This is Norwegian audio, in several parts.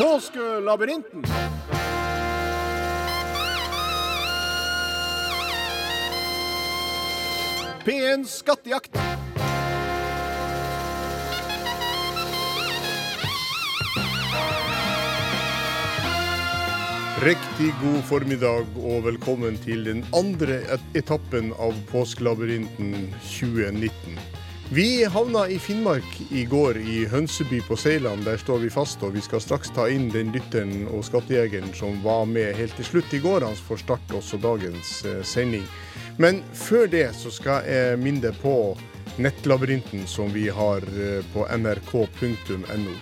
Påskelabyrinten. P1 Skattejakt. Riktig god formiddag og velkommen til den andre etappen av Påskelabyrinten 2019. Vi havna i Finnmark i går, i Hønseby på Seiland. Der står vi fast, og vi skal straks ta inn den lytteren og skattejegeren som var med helt til slutt i går. Han får starte også dagens eh, sending. Men før det så skal jeg minne deg på nettlabyrinten som vi har eh, på nrk.no.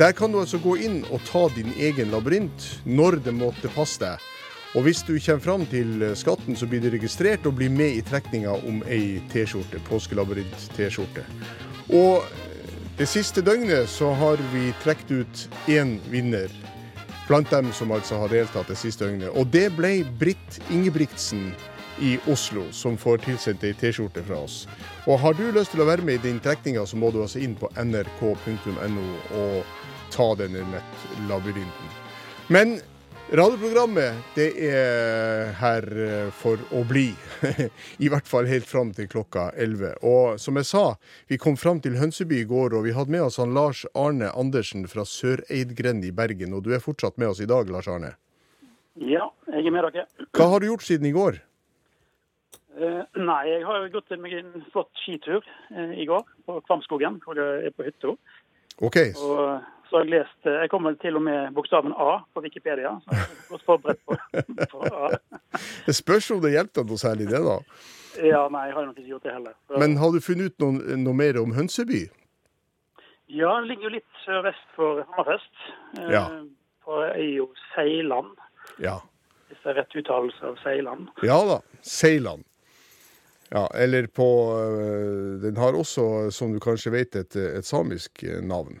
Der kan du altså gå inn og ta din egen labyrint når det måtte passe deg. Og hvis du kommer fram til skatten, så blir du registrert og blir med i trekninga om ei T-skjorte. Påskelabyrint-T-skjorte. Og det siste døgnet så har vi trukket ut én vinner. Blant dem som altså har deltatt det siste døgnet. Og det ble Britt Ingebrigtsen i Oslo, som får tilsendt ei T-skjorte fra oss. Og har du lyst til å være med i den trekninga, så må du altså inn på nrk.no og ta denne nettlabyrinten. Men radioprogrammet, det er her eh, for å bli. I hvert fall helt fram til klokka 11. Og som jeg sa, vi kom fram til Hønseby i går, og vi hadde med oss han Lars Arne Andersen fra Søreidgrend i Bergen. Og du er fortsatt med oss i dag, Lars Arne. Ja, jeg er med dere. Hva har du gjort siden i går? Eh, nei, jeg har gått meg en flott skitur eh, i går på Kvamskogen, hvor jeg er på hytta. OK, Og så jeg lest eh, Jeg kom vel til og med bokstaven A på Wikipedia, så jeg er godt forberedt på, på A. det spørs om det hjelper noe særlig, det, da. Ja, nei, jeg har nok ikke gjort det heller. Så, Men har du funnet ut noe, noe mer om Hønseby? ja, det ligger jo litt sørvest for Hammerfest. Eh, Ja. For er jo Seiland, Ja. hvis det er rett uttalelse av Seiland. Ja da. Seiland. Ja, eller på øh, Den har også, som du kanskje vet, et, et samisk navn.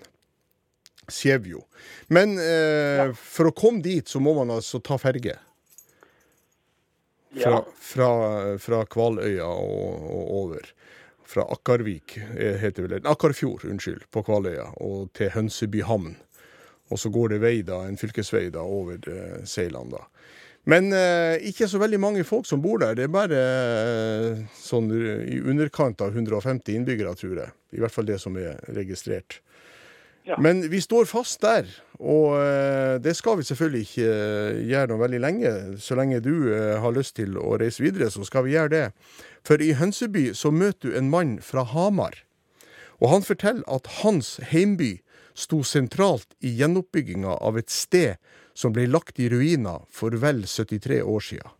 Sjevjo. Men øh, for å komme dit, så må man altså ta ferge. Fra, Ja. fra, fra Kvaløya og, og over. Fra Akkarvik, eh, heter vel det. Akkarfjord, unnskyld, på Kvaløya, og til Hønseby havn. Og så går det vei da, en fylkesvei da, over eh, Seiland. da. Men eh, ikke så veldig mange folk som bor der. Det er bare eh, sånn i underkant av 150 innbyggere, tror jeg. I hvert fall det som er registrert. Men vi står fast der, og eh, det skal vi selvfølgelig ikke eh, gjøre noe veldig lenge. Så lenge du eh, har lyst til å reise videre, så skal vi gjøre det. For i Hønseby så møter du en mann fra Hamar. Og han forteller at hans heimby sto sentralt i gjenoppbygginga av et sted som ble lagt i ruiner for vel 73 år sia.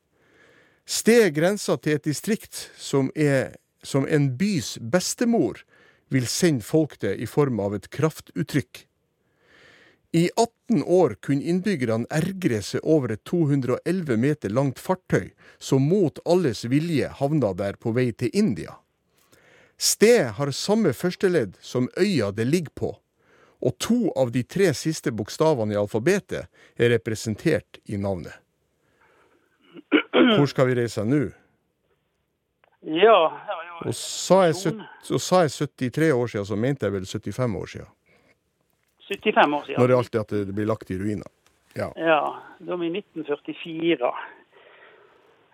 Stedet grenser til et distrikt som, er, som en bys bestemor vil sende folk det i form av et kraftuttrykk. I 18 år kunne innbyggerne ergre seg over et 211 meter langt fartøy som mot alles vilje havna der på vei til India. Stedet har samme førsteledd som øya det ligger på, og to av de tre siste bokstavene i alfabetet er representert i navnet. Hvor skal vi reise nå? Ja, Og sa jeg, og sa jeg 73 år siden, så mente jeg vel 75 år siden. 75 år siden. Når det alltid at det blir lagt i ruiner. Ja. Ja, da var vi i 1944.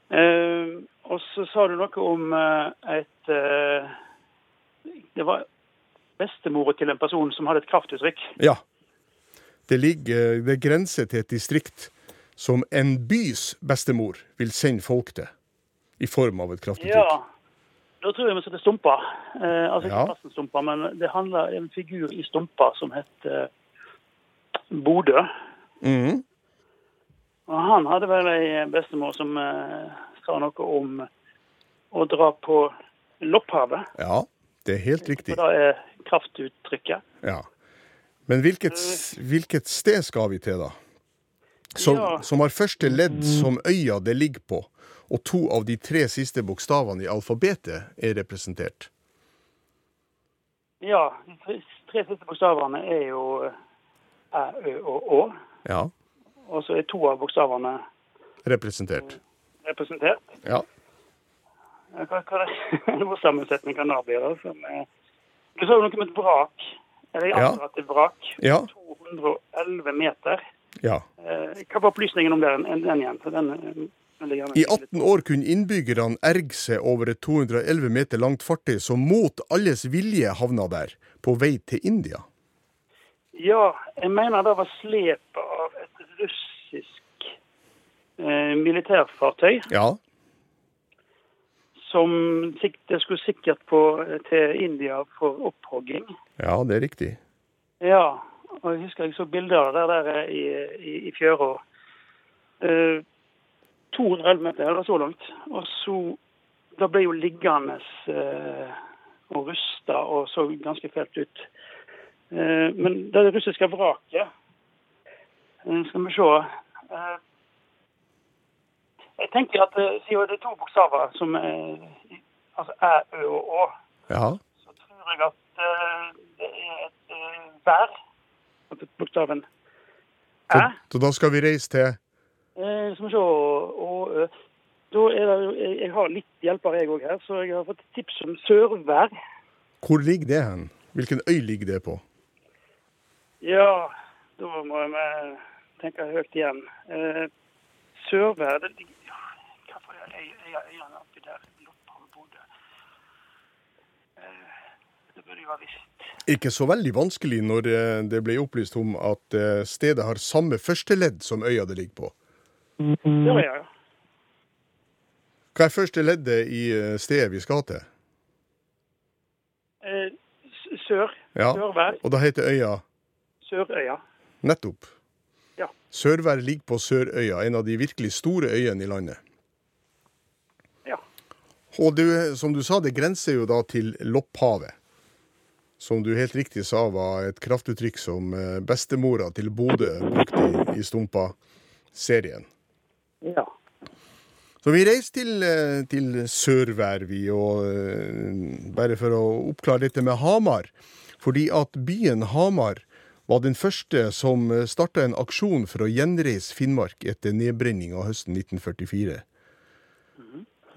Uh, og så sa du noe om uh, et uh, Det var bestemora til en person som hadde et kraftuttrykk. ja. Det ligger ved grenser til et distrikt som en bys bestemor vil sende folk til. I form av et kraftuttrykk. Ja, da tror jeg vi setter Stumpa. Eh, altså ikke Ja. plassen Stumpa, men det handler om en figur i Stumpa som heter Bodø. Mm. Og han hadde vel ei bestemor som eh, sa noe om å dra på Lopphavet. ja, det er helt riktig. For det er kraftuttrykket. Ja. Men hvilket, hvilket sted skal vi til, da? Som, Ja. som har første ledd som øya det ligger på, og to av de tre siste bokstavene i alfabetet er representert. Ja, de tre, tre siste bokstavene er jo Æ, Ø og Å. Ja, Og så er to av bokstavene representert. representert. Ja. Hva, hva er det? Sammensetning kan det bli? Eh, du sa jo noe om et vrak. eller jeg antar at det er vrak. Ja. 211 meter. ja. Eh, Hva var opplysningen om den, den igjen? For Den, I 18 år kunne innbyggerne erge seg over et 211 meter langt fartøy som mot alles vilje havna der, på vei til India. Ja, jeg mener det var slepet av et russisk eh, militærfartøy Ja, som det skulle sikkert på til India for opphogging. ja det er riktig. Ja, og jeg husker jeg så bilder av det der eh, i, i, i fjøra. Eh, 211 meter, eller så langt. Og så Det ble jo liggende eh, og rusta og så ganske fælt ut. Eh, men det russiske vraket eh, Skal vi se eh, Jeg tenker at eh, siden det er to bokstaver som er altså æ, ø og å, Ja, så tror jeg at eh, det er et vær. Bokstaven så, æ. så da skal vi reise til Eh, skal vi se og, ø. Da er det, jo- jeg, jeg har litt hjelper jeg òg her, så jeg har fått tips om sørvær. Hvor ligger det hen? Hvilken øy ligger det på? Ja, da må jeg tenke høyt igjen. Eh, sørvær det ligger ja, Hva er det øy- øy- øyene oppi der? Lopphavet, Bodø. Eh, det burde jeg ha visst. Ikke så veldig vanskelig når eh, det ble opplyst om at eh, stedet har samme førsteledd som øya det ligger på. Det var jeg, ja. Hva er første leddet i eh, stedet vi skal til? Eh, sør. Ja, Sørvær. og da heter øya Sørøya. nettopp. Ja. Sørvær ligger på Sørøya, en av de virkelig store øyene i landet. Ja. Og du, som du sa, det grenser jo da til Lopphavet. Som du helt riktig sa var et kraftuttrykk som eh, bestemora til Bodø brukte i, i Stumpa-serien. Ja. Så vi reiser til, eh, til Sørvær, vi, og eh, bare for å oppklare dette med Hamar. Fordi at byen Hamar var den første som starta en aksjon for å gjenreise Finnmark etter nedbrenninga høsten 1944.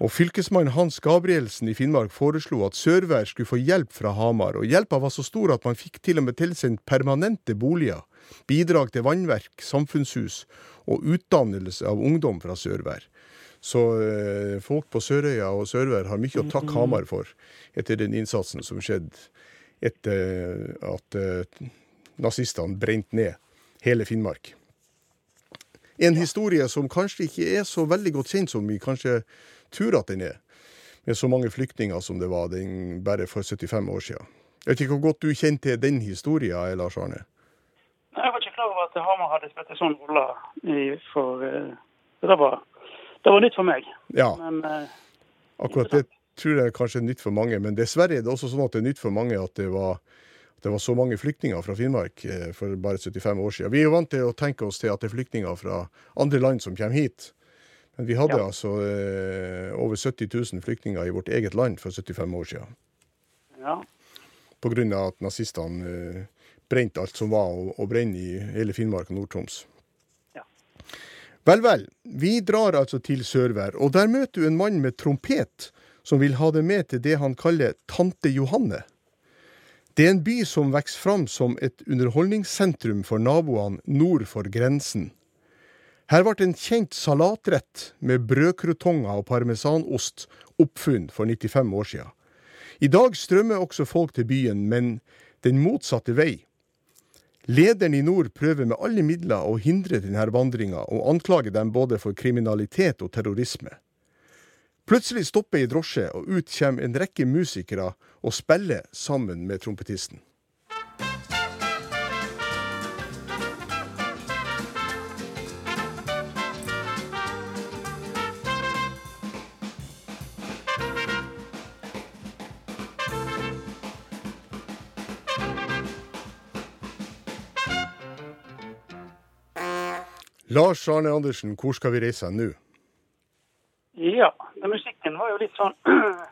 Og Fylkesmann Hans Gabrielsen i Finnmark foreslo at Sørvær skulle få hjelp fra Hamar. Og hjelpa var så stor at man fikk til og med tilsendt permanente boliger, bidrag til vannverk, samfunnshus og utdannelse av ungdom fra Sørvær. Så eh, folk på Sørøya og Sørvær har mye å takke Hamar for etter den innsatsen som skjedde etter at eh, nazistene brente ned hele Finnmark. En historie som kanskje ikke er så veldig godt kjent som vi kanskje tror at den er, med så mange flyktninger som det var den bare for 75 år siden. Jeg vet ikke hvor godt du kjenner til den historien, Lars Arne? Nei, Jeg var ikke klar over at Hamar hadde spilt en sånn rolle for eh, det var, det var nytt for meg. Ja, Men eh, akkurat det tror jeg kanskje er nytt for mange, men dessverre er det også sånn at det er nytt for mange at det var, at det var så mange flyktninger fra Finnmark eh, for bare 75 år siden. Vi er jo vant til å tenke oss til at det er flyktninger fra andre land som kommer hit. Men vi hadde Ja. altså eh, over 70 000 flyktninger i vårt eget land for 75 år siden. ja. Pga. at nazistene eh, brente alt som var, å, brenne i hele Finnmark og Nord-Troms. Ja. Vel, vel. Vi drar altså til Sørvær, og der møter du en mann med trompet som vil ha det med til det han kaller Tante Johanne. Det er en by som vokser fram som et underholdningssentrum for naboene nord for grensen. Her ble en kjent salatrett med brødkrutonger og parmesanost oppfunnet for 95 år siden. I dag strømmer også folk til byen, men den motsatte vei. Lederen i nord prøver med alle midler å hindre denne vandringa, og anklager dem både for kriminalitet og terrorisme. Plutselig stopper ei drosje, og ut kommer en rekke musikere og spiller sammen med trompetisten. Lars Arne Andersen, hvor skal vi reise nå? ja. Den musikken var jo litt sånn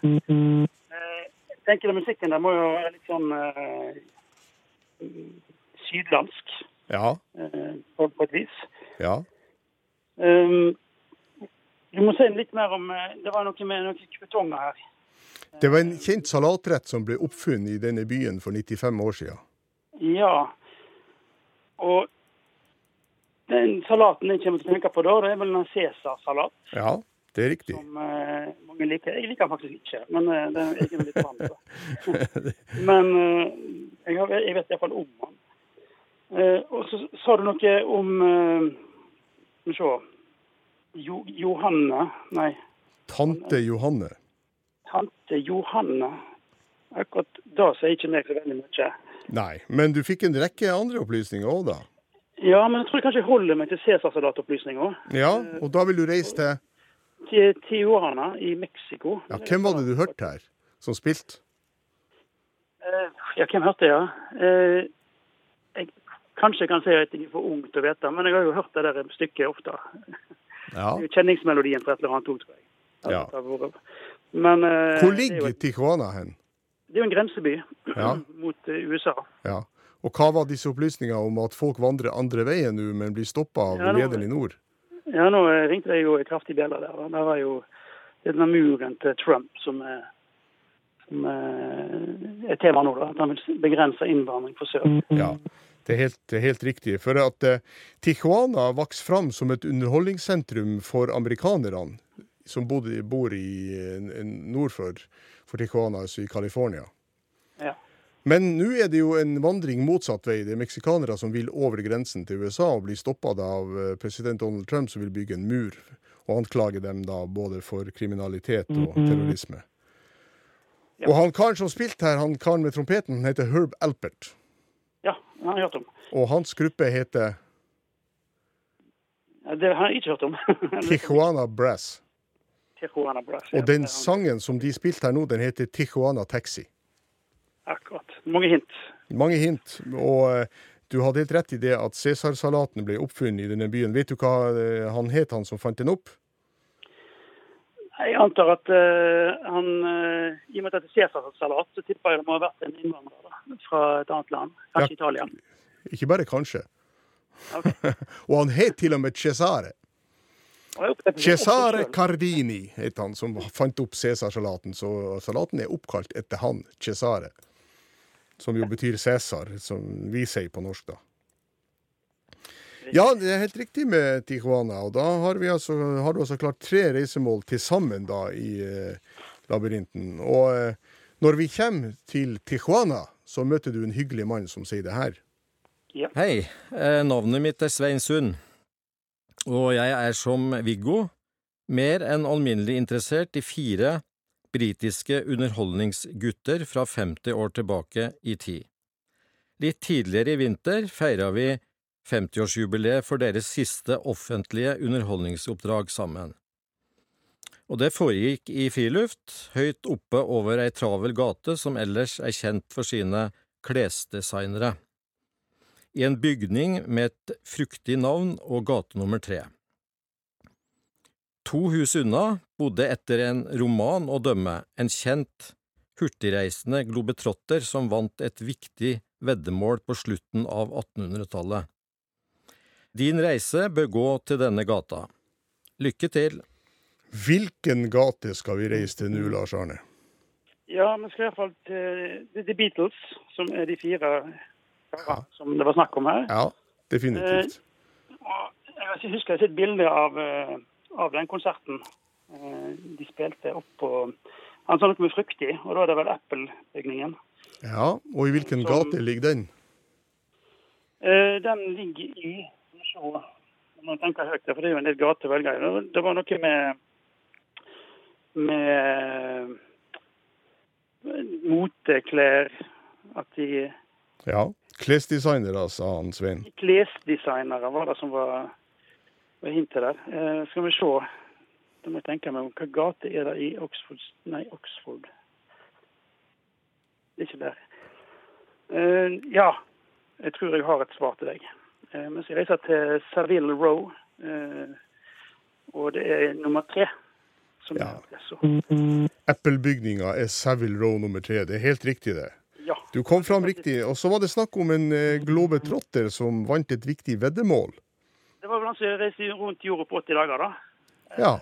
eh, Jeg tenker den musikken den må jo være litt sånn uh, sydlandsk Ja, Uh, på, på et vis. ja. Um, du må si litt mer om Det var noe med noen krutonger her. Det var en kjent salatrett som ble oppfunnet i denne byen for 95 år siden. Ja. Og den salaten jeg kommer til å tenke på da, det er vel en Cæsar-salat. Ja, det er riktig. Som eh, mange liker. Jeg liker den faktisk ikke, men eh, den er egentlig litt vant til. men eh, jeg, har, jeg vet iallfall om den. Eh, og så sa du noe om eh, Skal vi se jo, Johanne Nei, Tante Johanne. tante Johanne. Akkurat da sier ikke meg så veldig mye. Nei, men du fikk en rekke andre opplysninger òg, da. Ja, men jeg tror kanskje jeg holder meg til Cæsarsalatopplysninger. Ja, og da vil du reise til Til Tijuana i Mexico. Ja, hvem var det du hørte her, som spilte? Eh, Ja, hvem hørte jeg? ja? jeg? Kanskje jeg kan si at jeg er for ung til å vite, men jeg har jo hørt det der stykket ofte. Ja. Kjenningsmelodien for et eller annet òg, tror jeg. Ja. Vært. Men eh, Hvor er ligger Tijuana hen? Det er jo en grenseby Ja. mot eh, USA. Ja. Og hva var disse opplysningene om at folk vandrer andre veien nå, men blir stoppa av Ja, nå- lederen i nord? Ja, nå eh, ringte det jo en kraftig bjelle der. Det var jo denne muren til Trump som er, som er et tema nå. da, At han vil begrense innvandring fra sør. Ja, det er helt, helt riktig. For at eh, Tijuana vokste fram som et underholdningssentrum for amerikanerne som bodde, bor i, eh, nord for, for Tijuana, altså i California. Ja. Men nå er det jo en vandring motsatt vei. Det er meksikanere som vil over grensen til USA og bli stoppa av eh, president Donald Trump, som vil bygge en mur. Og anklage dem da både for kriminalitet og terrorisme. Ja. Og han karen som spilte her, han karen med trompeten, heter Herb Alpert. Ja, han har hørt om. Og hans gruppe heter Det har jeg ikke hørt om. Tijuana Brass. Tijuana Brass. Og den sangen som de spilte her nå, den heter Tijuana Taxi. Akkurat. Mange hint. Mange hint. Og eh, du hadde helt rett i det at Cæsarsalaten ble oppfunnet i denne byen. Vet du hva eh, han het, han som fant den opp? Jeg antar at uh, han uh, I og med at det er Cæsarsalat, så tipper jeg det må ha vært en innvandrer da, fra et annet land. Kanskje Italia. Ikke bare kanskje. Okay. Og han het til og med Cesare. Cesare. Cardini het han som fant opp Cæsarsalaten. Så salaten er oppkalt etter han, Cesare. Som jo betyr Cæsar, som vi sier på norsk, da. Ja, det er helt riktig med Tijuana. Og da har, vi altså, har du altså klart tre reisemål til sammen da i eh, labyrinten. Og eh, når vi kommer til Tijuana, så møter du en hyggelig mann som sier det her. Hei, eh, navnet mitt er Svein Sund, og jeg er som Viggo mer enn alminnelig interessert i fire britiske underholdningsgutter fra 50 år tilbake i tid. Litt tidligere i vinter feira vi 50-årsjubileet for deres siste offentlige underholdningsoppdrag sammen. Og det foregikk i friluft, høyt oppe over ei travel gate som ellers er kjent for sine klesdesignere i en bygning med et fruktig navn og gate nummer tre. To hus unna bodde etter en roman å dømme en kjent, hurtigreisende globetrotter som vant et viktig veddemål på slutten av 1800-tallet. Din reise bør gå til denne gata. Lykke til! Hvilken gate skal vi reise til nå, Lars Arne? Ja, vi skal iallfall til The Beatles, som er de fire ja. som det var snakk om her. Ja, definitivt. Og jeg husker jeg har sett bilde av, eh, av den konserten. Eh, De spilte opp på Han sa noe med fruktig, og da er det vel Apple-bygningen. Ja, og i hvilken Som- gate ligger den? Eh, Den ligger i Nå må jeg høyt, for det er jo en del gater å velge i. Det- Det var noe med med moteklær At de Ja, klesdesignere, sa han Svein. klesdesignere var det som var, var hintet der. Eh, skal vi se. Da må jeg tenke meg om hva gate er det i Oxford Nei, Oxford. Det er ikke der. Eh, ja, jeg tror jeg har et svar til deg. Eh, vi skal reise til Savile Row. Eh, og det er nummer tre som Ja. Apple-bygninga er Savile Row nummer tre. Det er helt riktig, det. Ja. Du kom fram riktig. Og så var det snakk om en eh, globetrotter som vant et viktig veddemål. Det var vel han som reiste rundt jorda på 80 dager, da. Ja.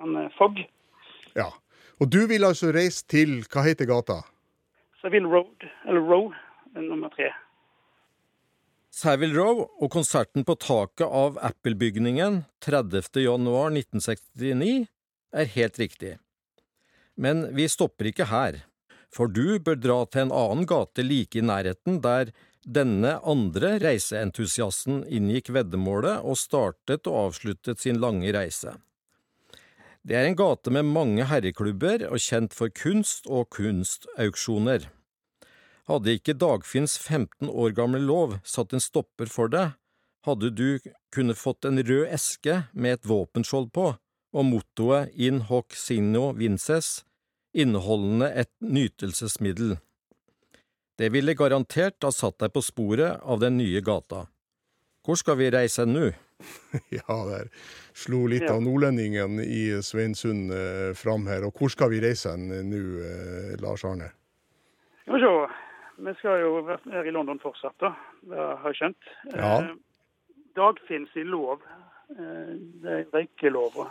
Han eh, Fogg. ja. Og du vil altså reise til Hva heter gata? Savile Road, eller Row, eh, nummer tre. Savile Row og konserten på taket av Apple-bygningen 30. januar 1969 er helt riktig. Men vi stopper ikke her, for du bør dra til en annen gate like i nærheten der denne andre reiseentusiasten inngikk veddemålet og startet og avsluttet sin lange reise. Det er en gate med mange herreklubber og kjent for kunst og kunstauksjoner. Hadde ikke Dagfinns 15 år gamle lov satt en stopper for det, hadde du kunne fått en rød eske med et våpenskjold på, og mottoet In hoc signo vinces, inneholdende et nytelsesmiddel. Det ville garantert ha satt deg på sporet av den nye gata. Hvor skal vi reise nå? ja, der slo litt av nordlendingen i Sveinsund eh, fram her. Og hvor skal vi reise hen nå, eh, Lars Arne? Skal vi se. Vi skal jo være i London fortsatt, da. Det har jeg skjønt. Ja. Eh, Dagfinns i lov. Eh, det er røykelova.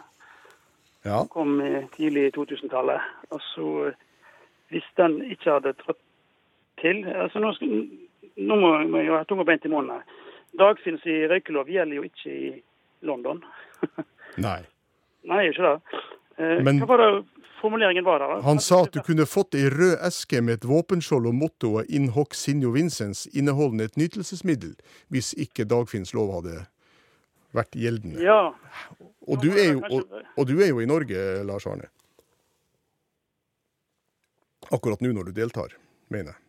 Ja. Kom tidlig i 2000-tallet. Og så, hvis den ikke hadde trådt til altså Nå, skal, nå må vi ha tunga beint i munnen. Dagfinns i røykelov gjelder jo ikke i London. Nei. Nei, ikke det. Eh, Men- Hva var det formuleringen var der? da? Han sa at du kunne fått ei rød eske med et våpenskjold og mottoet In hoc sinjo vincens, inneholdende et nytelsesmiddel, hvis ikke Dagfinns lov hadde vært gjeldende. Ja. Og du jo, og, og du er jo i Norge, Lars Arne. Akkurat nå når du deltar, mener jeg.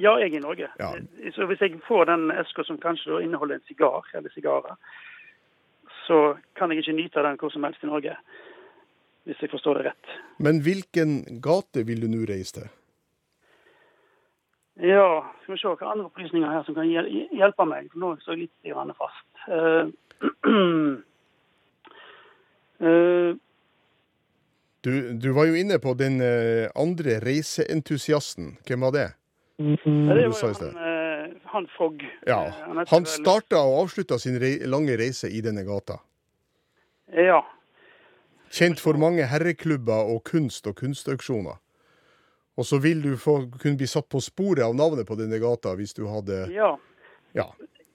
Ja, jeg er i Norge. Ja. Så hvis jeg får den eska som kanskje inneholder en sigar, eller sigarer, så kan jeg ikke nyte den hvor som helst i Norge. Hvis jeg forstår det rett. Men hvilken gate vil du nå reise til? Ja, skal vi se hva andre opplysninger her som kan hjel hjelpe meg. For nå står jeg litt grann fast. Uh, uh, Du, du var jo inne på den eh, andre reiseentusiasten. Hvem var det? Det var jo han, eh, han Fogg. Ja, Eh, Han starta og avslutta sin rei lange reise i denne gata. Ja. Kjent for mange herreklubber og kunst og kunstauksjoner. Og så vil du få, kunne bli satt på sporet av navnet på denne gata hvis du hadde ja. Ja.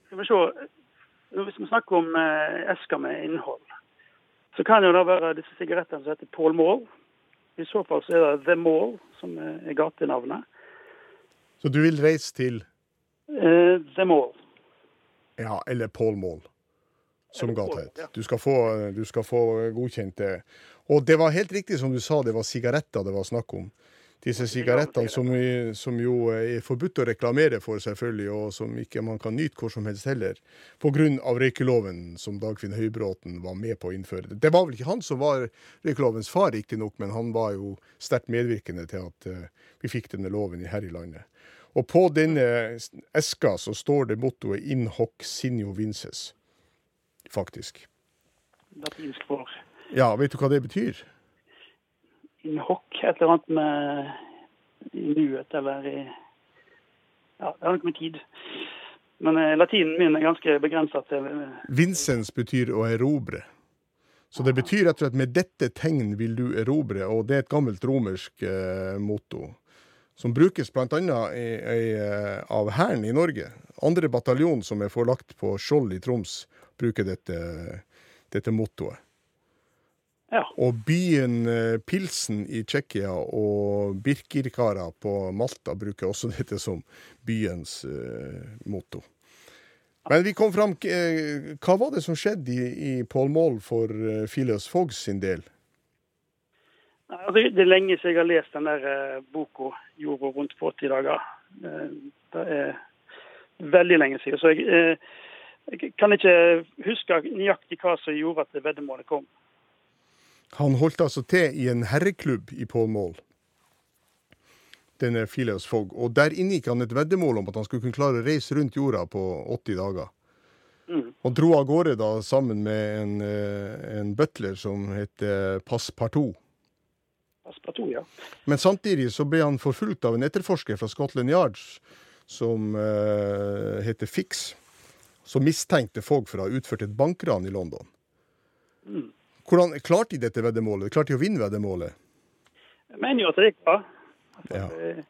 Skal vi se. Hvis vi snakker om eh, esker med innhold, så kan jo det være disse sigarettene som heter Paul Mall. I så fall så er det The Mall som er gatenavnet. Så du vil reise til uh, The Mall. Ja, eller Paul Mall, som gata het. ja. Du, du skal få godkjent det. Og det var helt riktig som du sa, det var sigaretter det var snakk om. Disse sigarettene som, som jo er forbudt å reklamere for, selvfølgelig, og som ikke man kan nyte hvor som helst heller, pga. røykeloven som Dagfinn Høybråten var med på å innføre. Det var vel ikke han som var røykelovens far, riktignok, men han var jo sterkt medvirkende til at eh, vi fikk denne loven her i landet. Og på denne eska så står det mottoet 'In hoc sinio vinces', faktisk. Latinsk for Ja, vet du hva det betyr? Hoc, et eller annet med i nuet eller i Ja, det har noe med tid. Men eh, latinen min er ganske begrensa til eh, Vincens betyr å erobre. Så det betyr slett med dette tegn vil du erobre, og det er et gammelt romersk eh, motto. Som brukes bl.a. Eh, av Hæren i Norge. Andre bataljon som er forlagt på Skjold i Troms, bruker dette, dette mottoet. Ja. Og byen eh, Pilsen i Tsjekkia og Birkirkara på Malta bruker også dette som byens uh, motto. Men vi kom fram eh, Hva var det som skjedde i, i Paul Mall for uh, Phileas Fogg sin del? Altså, Det er lenge siden jeg har lest den der boka 'Jorda rundt på 80 dager'. Det er veldig lenge siden. Så jeg, jeg kan ikke huske nøyaktig hva som gjorde at veddemålet kom. Han holdt altså til i en herreklubb i Pålmål. Mall, denne Phileas Fogg, og der inngikk han et veddemål om at han skulle kunne klare å reise rundt jorda på 80 dager. Mm. Han dro av gårde da sammen med en, eh, en butler som heter Passepartout. Passepartout, ja. Men samtidig så ble han forfulgt av en etterforsker fra Scotland Yards som uh, heter Fix, som mistenkte Fogg for å ha utført et bankran i London. Mm. Hvordan klarte de dette veddemålet? Klarte de å vinne veddemålet? Jeg mener jo at det gikk bra. Ja. Eh,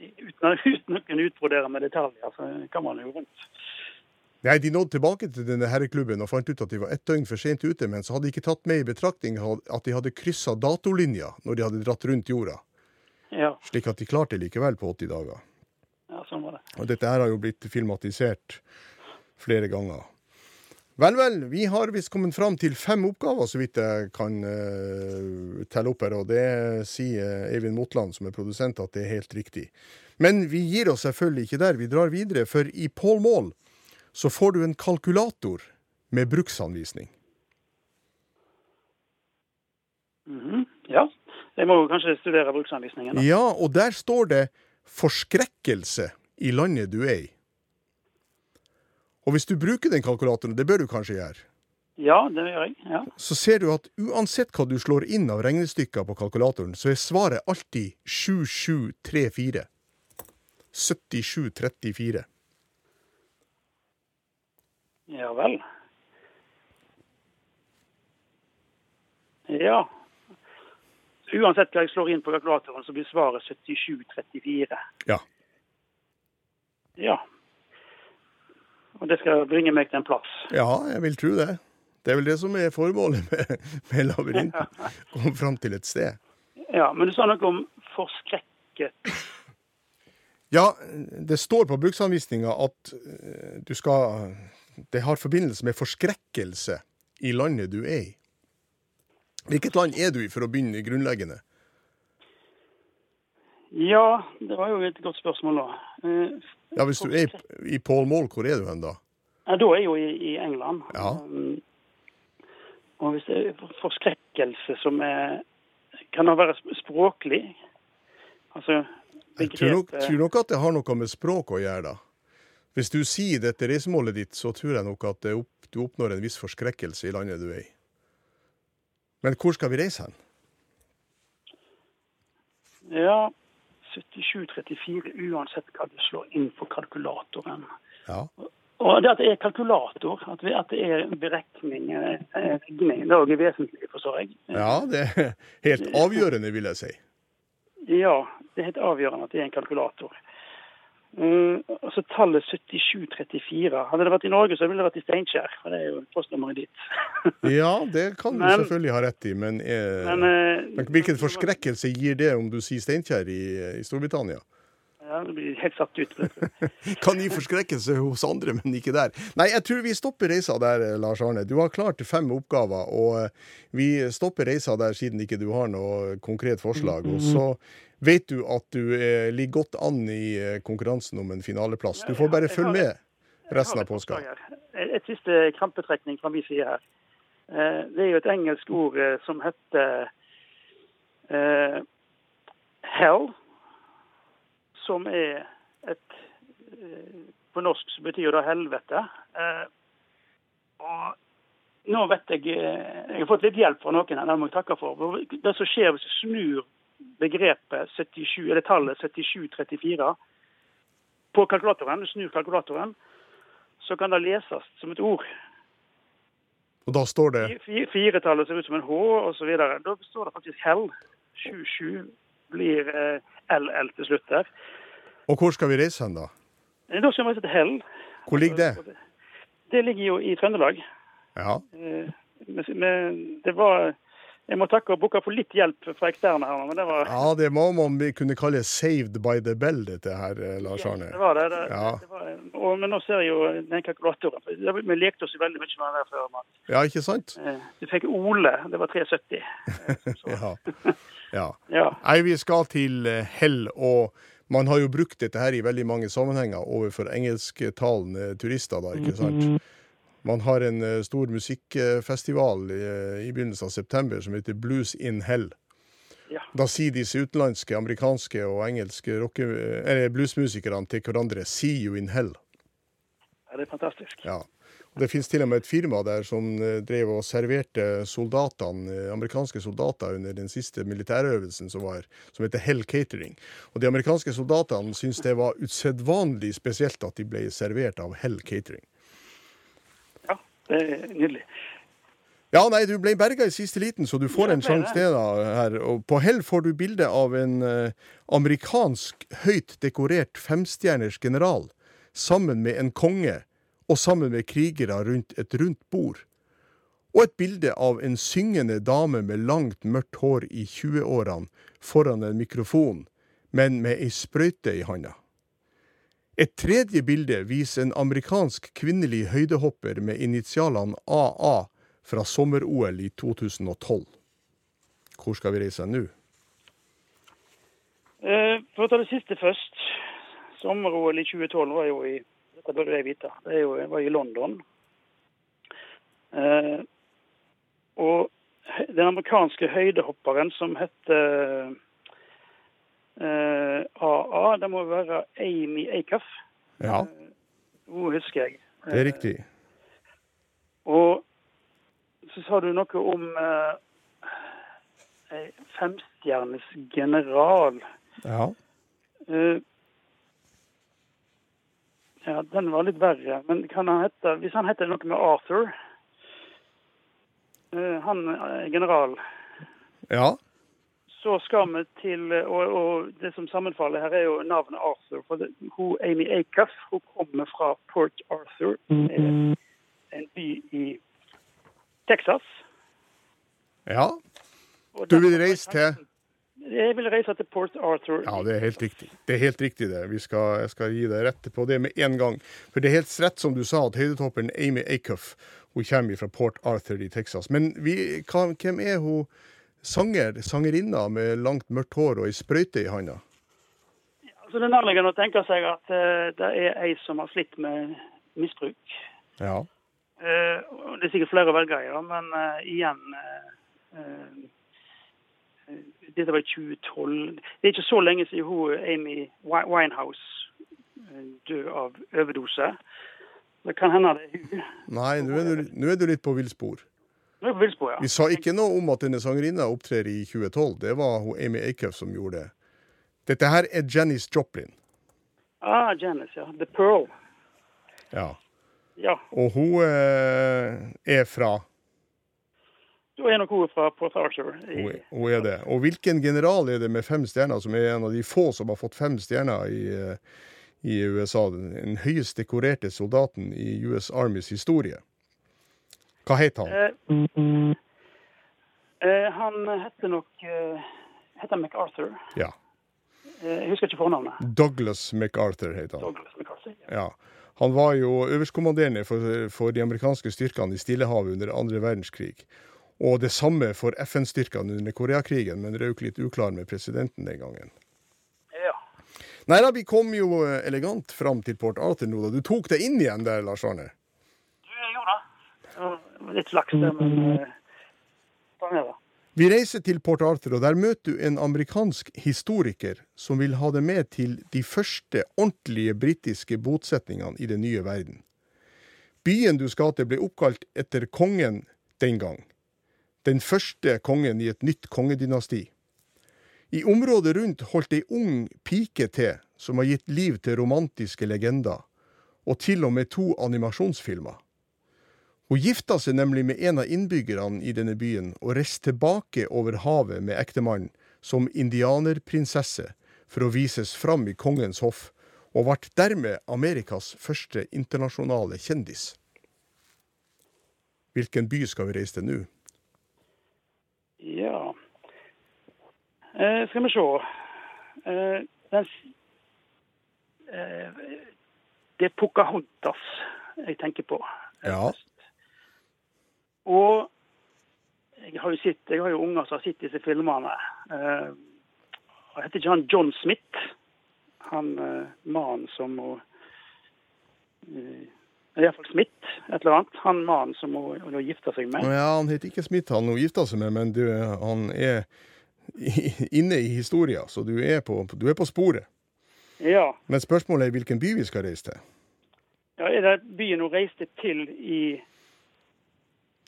uten, uten å kunne utbrodere med detaljer, så kan man jo rundt. Nei, De nådde tilbake til denne herreklubben og fant ut at de var ett døgn for sent ute, men så hadde de ikke tatt med i betraktning at de hadde kryssa datolinja når de hadde dratt rundt jorda. Ja, Slik at de klarte det likevel på 80 dager. ja sånn var det. Og dette her har jo blitt filmatisert flere ganger. Vel, vel, vi har visst kommet fram til fem oppgaver, så vidt jeg kan uh, telle opp her. Og det sier Eivind Motland, som er produsent, at det er helt riktig. Men vi gir oss selvfølgelig ikke der. Vi drar videre, for i Pål Mål så får du en kalkulator med bruksanvisning. Mhm, Ja, jeg må jo kanskje studere bruksanvisningen. da. Ja, og der står det 'forskrekkelse' i landet du er i. Og hvis du bruker den kalkulatoren, det bør du kanskje gjøre, Ja, det gjør jeg. ja. så ser du at uansett hva du slår inn av regnestykker på kalkulatoren, så er svaret alltid 7734. 7734. Ja vel. Ja. Så uansett hva jeg slår inn på kalkulatoren, så blir svaret 7734. Ja. Ja. Og det skal bringe meg til en plass. Ja, jeg vil tro det. Det er vel det som er formålet med, med labyrinten. Komme fram til et sted. Ja, Men du sa noe om forskrekket. Ja, det står på bruksanvisninga at eh, du skal Det har forbindelse med forskrekkelse i landet du er i. Hvilket land er du i, for å begynne grunnleggende? Ja, det var jo et godt spørsmål, da. Ja, Hvis du er i, i Pål hvor er du hen da? Ja, da er jeg jo i, i England. Ja. Um, og hvis det er forskrekkelse som er Kan det være språklig? Altså Jeg tror nok, begrepet tror nok at det har noe med språk å gjøre, da. Hvis du sier dette reisemålet ditt, så tror jeg nok at opp, du oppnår en viss forskrekkelse i landet du er i. Men hvor skal vi reise hen? Ja, 7734 uansett hva du slår inn på kalkulatoren. Ja. Og det at det er kalkulator, at, det er beregning, eh, regning, det er også vesentlig, forstår jeg. ja, det er helt avgjørende, vil jeg si. Ja, det er helt avgjørende at det er en kalkulator. Uh, altså Tallet 7734 Hadde det vært i Norge, så ville det vært i Steinkjer. For det er jo postnummeret dit. Ja, det kan du Men- selvfølgelig ha rett i, men, eh, Men, eh, men hvilken forskrekkelse gir det om du sier Steinkjer i, i Storbritannia? Ja, det blir helt satt ut. Kan gi forskrekkelse hos andre, men ikke der. Nei, jeg tror vi stopper reisa der, eh, Lars Arne. Du har klart fem oppgaver, og eh, vi stopper reisa der siden ikke du har noe konkret forslag. Og så vet du at du eh, ligger godt an i eh, konkurransen om en finaleplass. Du får bare følge med resten av påska. Et, siste krampetrekning fra min side her. Eh, det er jo et engelsk ord eh, som heter eh, hell, som er et På norsk så betyr det helvete. Eh, og nå vet jeg Jeg har fått litt hjelp fra noen her, det må jeg takke for. Det som skjer hvis du snur begrepet 77, eller tallet 7734 på kalkulatoren, snur kalkulatoren, så kan det leses som et ord. Og da står det Fi- Firetallet ser ut som en H, osv. Da står det faktisk hell. 77 blir eh, LL til slutt der. Og hvor skal vi reise hen, da? Eh, Da skal vi til hell. Hvor ligger det? Det ligger jo i Trøndelag. Ja. Eh, men det var Jeg må takke og bukke for litt hjelp fra eksterne her, men det var ja, det må man kunne kalle 'saved by the bell', dette her, eh, Lars Arne. Det var det. det, Ja. det var, og, men nå ser jeg jo den kalkulatoren. Vi lekte oss jo veldig mye med den der før. Men, Ja, ikke sant? eh, du fikk Ole, det var 370. Eh, Ja. ja. ja. Nei, vi skal til Hell, og man har jo brukt dette her i veldig mange sammenhenger overfor engelsktalende turister, da, ikke sant? Man har en eh, stor musikkfestival i, i begynnelsen av september som heter Blues in Hell. Ja. Da sier disse utenlandske, amerikanske og engelske bluesmusikerne til hverandre 'See you in hell'. ja, det er fantastisk. Ja. Det finnes til og med et firma der som eh, drev og serverte soldatene, eh, amerikanske soldater under den siste militærøvelsen som var, som heter Hell Catering. Og de amerikanske soldatene syntes det var usedvanlig spesielt at de ble servert av Hell Catering. Det er nydelig. Ja, nei, du ble berga i siste liten, så du får Ja, en sjanse til da her. Og på hell får du bilde av en eh, amerikansk høyt dekorert femstjerners general sammen med en konge og sammen med krigere rundt et rundt bord. Og et bilde av en syngende dame med langt, mørkt hår i 20-årene foran en mikrofon, men med ei sprøyte i handa. Et tredje bilde viser en amerikansk kvinnelig høydehopper med initialene AA fra sommer-OL i 2012. Hvor skal vi reise nå? Eh, For å ta det siste først. Sommer-OL i 2012 var jo i det burde jeg vite. Det var i London. Eh, og den amerikanske høydehopperen som heter AA, det må være Amy Acuff. Ja, Hun husker jeg. det er riktig. Og så sa du noe om eh, femstjernes general. Ja. Uh, ja, den var litt verre. Men kan han hette, Hvis han heter noe med Arthur uh, Han er general. ja. Så skal vi til og, og det som sammenfaller her, er jo navnet Arthur. For det, hun, Amy Acuff hun kommer fra Port Arthur, eh, en by i Texas. Ja, Du vil reise til Jeg vil reise til Port Arthur. Ja, det er helt riktig. Det er helt riktig det. Vi skal, jeg skal gi deg rett på det med en gang. For det er helt rett som du sa, at høydetopperen Amy Acuff hun kommer fra Port Arthur i Texas. Men vi, hvem er hun sanger, sangerinna med langt mørkt hår og ei sprøyte i handa? Altså, Det er nærliggende å tenke seg at uh, det er ei som har slitt med misbruk. Ja. Uh, det er sikkert flere å velge i, da, men uh, igjen Dette var i 2012. Det er ikke så lenge siden hun, Amy Winehouse eh, døde av overdose. Det kan hende det er hun. Nei, nå er, du, nå er du litt på villspor. Nå er på villspor, ja. Vi sa ikke noe om at denne sangerinna opptrer i 2012. Det var hun Amy Acuff som gjorde det. Dette her er Janis Joplin. Ah, Janice, ja. The Pearl. Ja. Ja. Og hun eh, er fra Da er nok hun fra Port Arthur. I, Hun hun er det. Og hvilken general er det med fem stjerner, som er en av de få som har fått fem stjerner i, eh, i USA? Den høyest dekorerte soldaten i US Armys historie. Hva het han? Eh, eh, han heter nok eh, heter MacArthur. Ja. Eh, jeg husker ikke fornavnet. Douglas MacArthur het han. Douglas MacArthur. Ja. ja. Han var jo øverstkommanderende for, for de amerikanske styrkene i Stillehavet under andre verdenskrig. Og det samme for FN-styrkene under Koreakrigen, men røk litt uklar med presidenten den gangen. Ja. Nei da, vi kom jo elegant fram til Port Arthur nå da. Du tok det inn igjen der, Lars Arne. Du, jeg gjorde det. Litt flaks der, men eh, sånn er det. Vi reiser til Port Arthur, og der møter du en amerikansk historiker som vil ha det med til de første ordentlige britiske bosetningene i den nye verden. Byen du skal til, ble oppkalt etter kongen den gang. Den første kongen i et nytt kongedynasti. I området rundt holdt ei ung pike til, som har gitt liv til romantiske legender, og til og med to animasjonsfilmer. Hun gifta seg nemlig med en av innbyggerne i denne byen, og reiste tilbake over havet med ektemannen som indianerprinsesse for å vises fram i kongens hoff, og ble dermed Amerikas første internasjonale kjendis. Hvilken by skal vi reise til nå? Ja. Eh, skal vi se. Eh, den, eh, det er Pocahontas jeg tenker på. Ja. Og jeg har jo sett, jeg har jo unger som har sett disse filmene. Eh, og heter ikke han John Smith? Han eh, mannen som må eh, Iallfall Smith, et eller annet. Han mannen som må, må gifte seg med. Ja, Han heter ikke Smith, han hun gifta seg med, men du, han er inne i historia, så du er, på, du er på sporet. Ja. Men spørsmålet er hvilken by vi skal reise til. ja. Er det byen hun reiste til i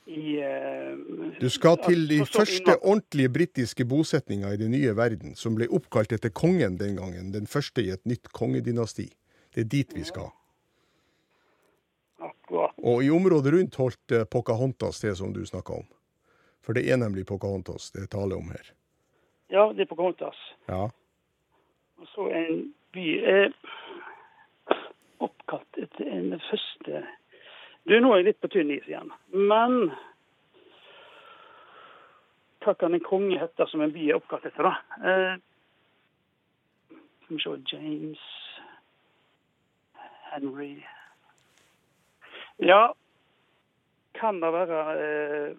i uh, Du skal til de første ordentlige britiske bosetninga i den nye verden, som ble oppkalt etter kongen den gangen, den første i et nytt kongedynasti. Det er dit vi skal. Akkurat. Og i området rundt holdt eh, Pocahontas til, som du snakka om. For det er nemlig Pocahontas det er tale om her. Ja, det er Pocahontas. Ja. Og så en by er oppkalt etter en første Du, nå er jeg litt på tynn is igjen. Men hva kan en konge hete som en by er oppkalt etter, da? Eh, skal vi se James Henry Ja, kan det være eh,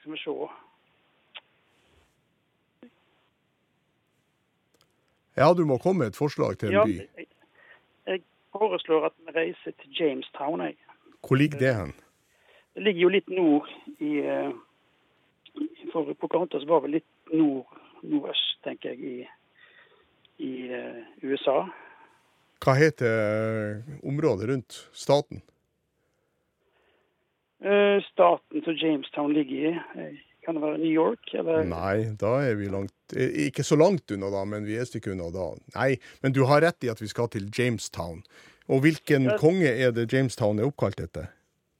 Skal vi se ja, du må komme med et forslag til en Ja, by. jeg, jeg foreslår at vi reiser til Jamestown. Jeg. Hvor ligger det hen? Det ligger jo litt nord i eh, For Pocahontas var vel litt nord, nordøst, tenker jeg, i, i eh, USA. Hva heter eh, området rundt staten? Staten som Jamestown ligger i, kan det være New York? Eller? Nei, da er vi langt Ikke så langt unna, da, men vi er et stykke unna da. Nei, men du har rett i at vi skal til Jamestown. Og hvilken Ja. konge er det Jamestown er oppkalt etter?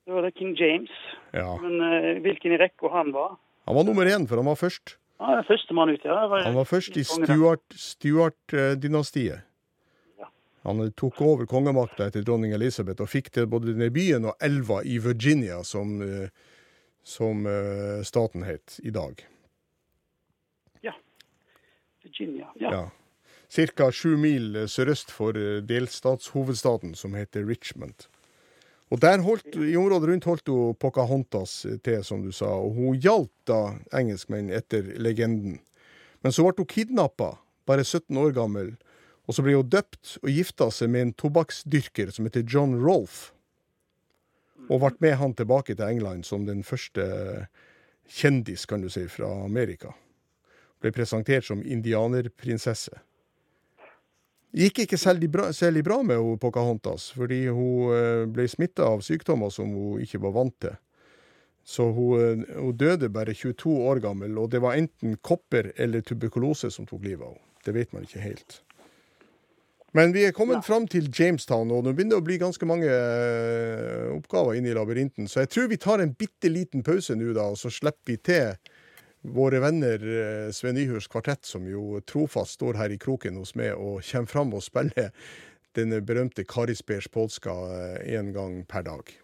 Det var det King James. Ja. Men uh, hvilken i rekka han var? Han var nummer én, for han var først. Første førstemann ut, ja. Var- Han var først i. Stuart- Stuart-dynastiet. Ja. Han tok over kongemakta etter dronning Elisabeth og fikk til både denne byen og elva i Virginia, som, eh, som eh, staten het i dag. Ja. Virginia. Ja. Ja. Ca. sju mil eh, sørøst for eh, delstatshovedstaden, som heter Richmond. Og der holdt, I området rundt holdt hun Pocahontas eh, til, som du sa, og hun hjalp da engelskmenn etter legenden. Men så ble hun kidnappa, bare 17 år gammel, og så ble hun døpt og gifta seg med en tobakksdyrker som heter John Rolfe. Og ble med han tilbake til England som den første kjendis, kan du si, fra Amerika ble presentert som indianerprinsesse. Gikk ikke særlig bra, særlig bra med hun Pocahontas, fordi hun eh, ble smitta av sykdommer som hun ikke var vant til. Så hun, eh, hun døde bare 22 år gammel, og det var enten kopper eller tuberkulose som tok livet av henne. Det vet man ikke helt. Men vi er kommet fram til Jamestown, og nå begynner det å bli ganske mange eh, oppgaver inne i labyrinten, så jeg tror vi tar en bitte liten pause nå, da, og så slipper vi til våre venner Sve Sven Nyhurs kvartett, som jo trofast står her i kroken hos meg og kommer fram og spiller denne berømte Karis Beers polska én gang per dag.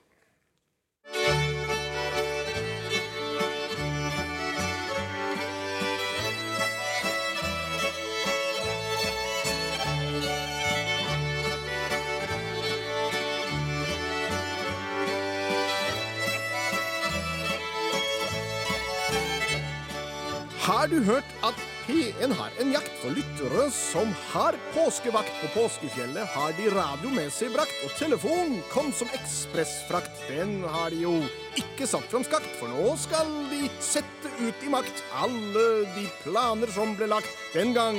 Har du hørt at P1 har en jakt for lyttere som har påskevakt på påskefjellet? Har de radio med seg brakt, og telefon kom som ekspressfrakt. Den har de jo ikke satt fram skakt, for nå skal de sette ut i makt alle de planer som ble lagt den gang.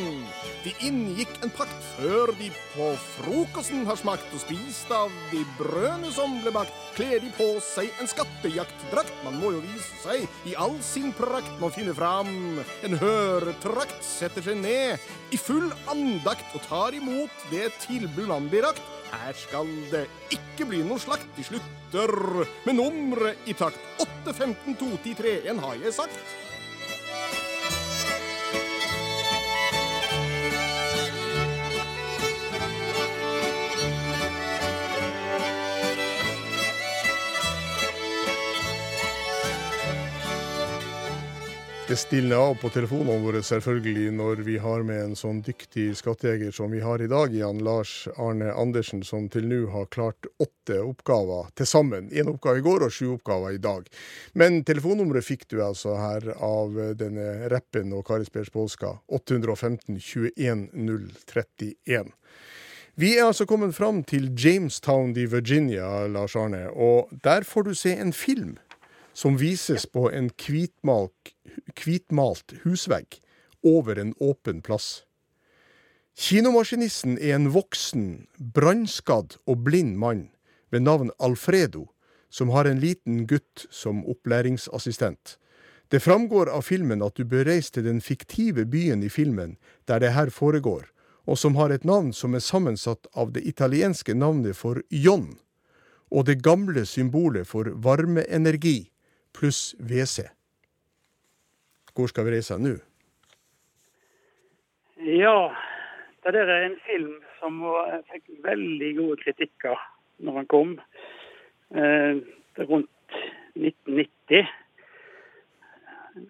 De inngikk en pakt før de på frokosten har smakt og spist av de brødene som ble bakt. Kler de på seg en skattejaktdrakt, man må jo vise seg i all sin prakt. Man finne fram en høretrakt, setter seg ned i full andakt og tar imot det tilbud man blir rakt. Her skal det ikke bli noe slakt. De slutter med nummeret i takt. 8, 15, 2, 10, 3, 1 har jeg sagt. Det stilner av på telefonene våre selvfølgelig når vi har med en sånn dyktig skattejeger som vi har i dag, Jan Lars Arne Andersen, som til nå har klart åtte oppgaver til sammen. Én oppgave i går og sju oppgaver i dag. Men telefonnummeret fikk du altså her av denne rappen og Kari Spers Polska. 815 21 031. Vi er altså kommet fram til Jamestown i Virginia, Lars Arne, og der får du se en film som vises på en hvitmalt, husvegg over en åpen plass. Kinomaskinisten er en voksen, brannskadd og blind mann ved navn Alfredo, som har en liten gutt som opplæringsassistent. Det framgår av filmen at du bør reise til den fiktive byen i filmen der det her foregår, og som har et navn som er sammensatt av det italienske navnet for John og det gamle symbolet for varmeenergi pluss WC. hvor skal vi reise nå? Ja, det der er en film som fikk veldig gode kritikker når den kom. Eh, rundt 1990.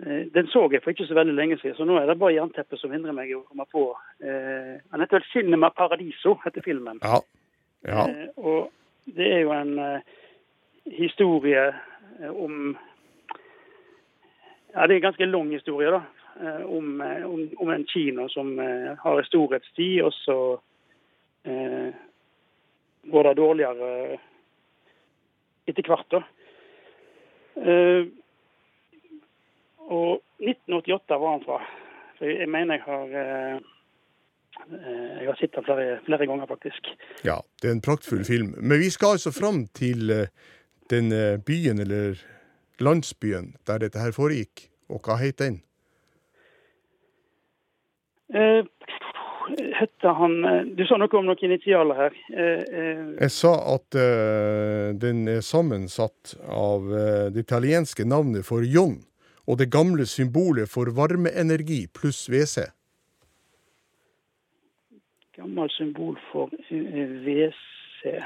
Eh, den så jeg for ikke så veldig lenge siden, så nå er det bare jernteppet som hindrer meg i å komme på. Eh, han heter vel 'Cinema Paradiso', heter filmen. Ja. ja. Eh, og det er jo en eh, historie om Ja, det er en ganske lang historie, da. eh, Om, eh, om, om en kino som eh, har storhetstid, og så eh, går det dårligere etter hvert, da. Eh, og 1988 var han fra. For jeg mener jeg har eh, Jeg har sett den flere, flere ganger, faktisk. Ja, det er en praktfull film. Men vi skal altså fram til den byen, eller landsbyen, der dette her foregikk. Og hva het den? Uh, hette han eh, Du sa noe om noen initialer her. Uh, uh. Jeg sa at eh, den er sammensatt av eh, det italienske navnet for John og det gamle symbolet for varmeenergi pluss WC. gammelt symbol for eh, WC.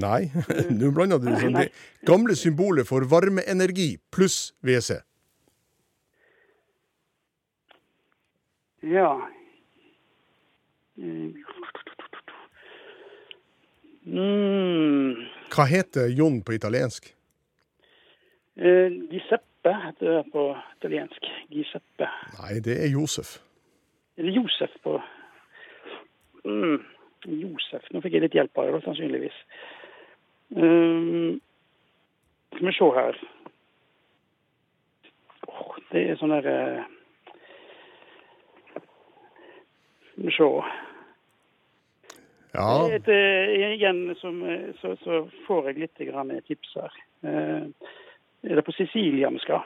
Nei, nå blander du sånn. Det gamle symbolet for varmeenergi pluss WC. Ja. Mm. Hva heter Jon på italiensk? Eh, Giuseppe heter det på italiensk. Giuseppe. Nei, det er Josef. Eller Josef på mm. Josef. Nå fikk jeg litt hjelp av det, sannsynligvis. Um, skal vi se her. Åh, det er sånn der eh, Skal vi se. Ja, Et, eh, igjen som, eh, så, så får jeg litt grann tips her. Eh, er det på Sicilia vi skal?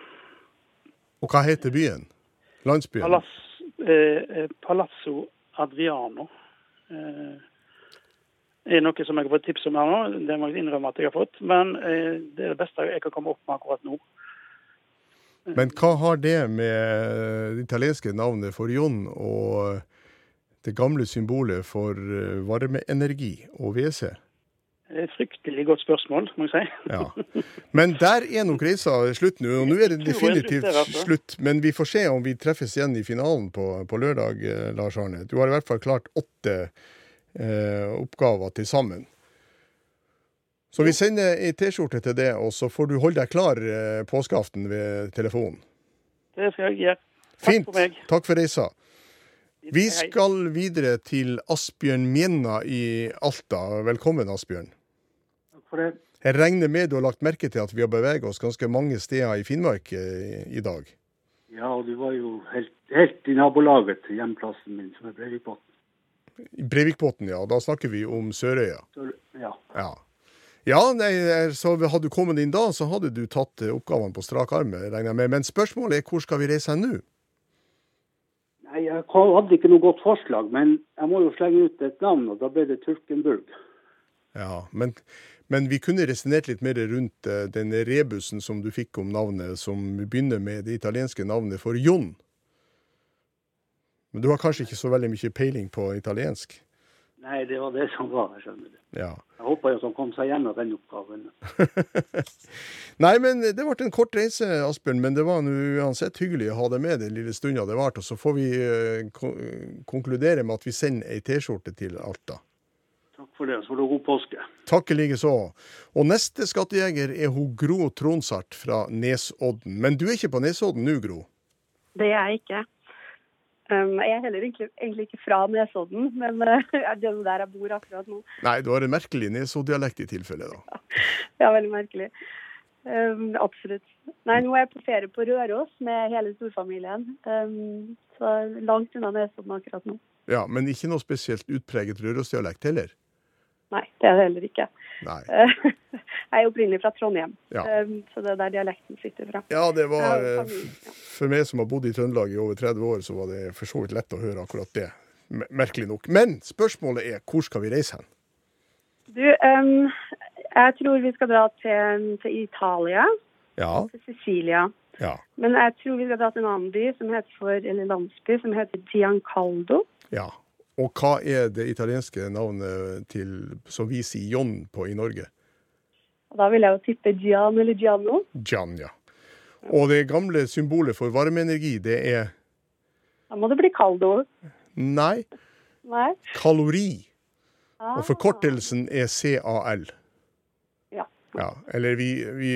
og hva heter byen? Landsbyen? Palazzo Palazzo Adriano. Eh, er noe som jeg har fått tips om her nå. Det må jeg innrømme at jeg har fått. Men eh, det er det beste jeg kan komme opp med akkurat nå. Men hva har det med det italienske navnet for Jon og det gamle symbolet for eh, varmeenergi og WC? Fryktelig godt spørsmål, må jeg si. Ja. Men der er nok reisa slutt nå, og nå er det definitivt altså. slutt. Men vi får se om vi treffes igjen i finalen på, på lørdag, eh, Lars Arne. Du har i hvert fall klart åtte eh, oppgaver til sammen. Så vi sender ei T-skjorte til det, og så får du holde deg klar eh, påskeaften ved telefonen. Det skal jeg gjøre. Takk Fint. for meg. Takk for reisa. Vi skal videre til Asbjørn Mjenna i Alta. Velkommen, Asbjørn. Takk for det. Jeg regner med du har lagt merke til at vi har beveget oss ganske mange steder i Finnmark eh, i dag. Ja, du var jo helt, helt i nabolaget til hjemplassen min, som er Breivikbotn. Breivikbotn, ja. Da snakker vi om Sørøya. Ja. Ja. Ja, nei, eh, så hadde du kommet inn da, så hadde du tatt eh, oppgavene på strak arm, regner jeg med. Men spørsmålet er hvor skal vi reise hen nå? Nei, jeg hadde ikke noe godt forslag, men jeg må jo slenge ut et navn, og da ble det Turkenburg. Ja, men, men vi kunne resonnert litt mer rundt eh, den rebusen som du fikk om navnet, som begynner med det italienske navnet for Jon. Men du har kanskje ikke så veldig mye peiling på italiensk? Nei, det var det som var, jeg skjønner det. Ja. Jeg håper jo at han kom seg gjennom den oppgaven. Nei, men det ble en kort reise, Asbjørn. Men det var uansett hyggelig å ha deg med den lille stunda det varte. Og så får vi eh, konkludere med at vi sender ei T-skjorte til Alta. Takk for det, så får du god påske. Takk i like så. Og neste skattejeger er hun Gro Tronsart fra Nesodden. Men du er ikke på Nesodden nå, Gro? Det er jeg ikke. Um, jeg er heller egentlig, egentlig ikke fra Nesodden, men uh, det er der jeg bor akkurat nå. Nei, du har en merkelig Nesodd-dialekt i tilfelle, da. Er veldig merkelig. Um, absolutt. Nei, nå er jeg på ferie på Røros med hele storfamilien. Um, så langt unna Nesodden akkurat nå. Ja, Men ikke noe spesielt utpreget rørosdialekt heller? Nei, det er det heller ikke. Nei. Jeg er opprinnelig fra Trondheim, Ja. um, så det er der dialekten sitter fra. Ja, det var eh. For meg som har bodd i Trøndelag i over 30 år, så var det for så vidt lett å høre akkurat det. Merkelig nok. Men spørsmålet er hvor skal vi reise hen? Du, um, jeg tror vi skal dra til, til Italia, Ja, til Sicilia. Ja. Men jeg tror vi skal dra til en annen by som heter for, eller landsby som heter Giancaldo. ja. Og hva er det italienske navnet til, som vi sier John på i Norge? Da vil jeg jo tippe Gian eller Gianno. Gian, ja. Og det gamle symbolet for varmeenergi, det er Da må det bli Caldo. nei, Nei? kalori. Ah. Og forkortelsen er CAL. Ja. Ja, eller vi, vi,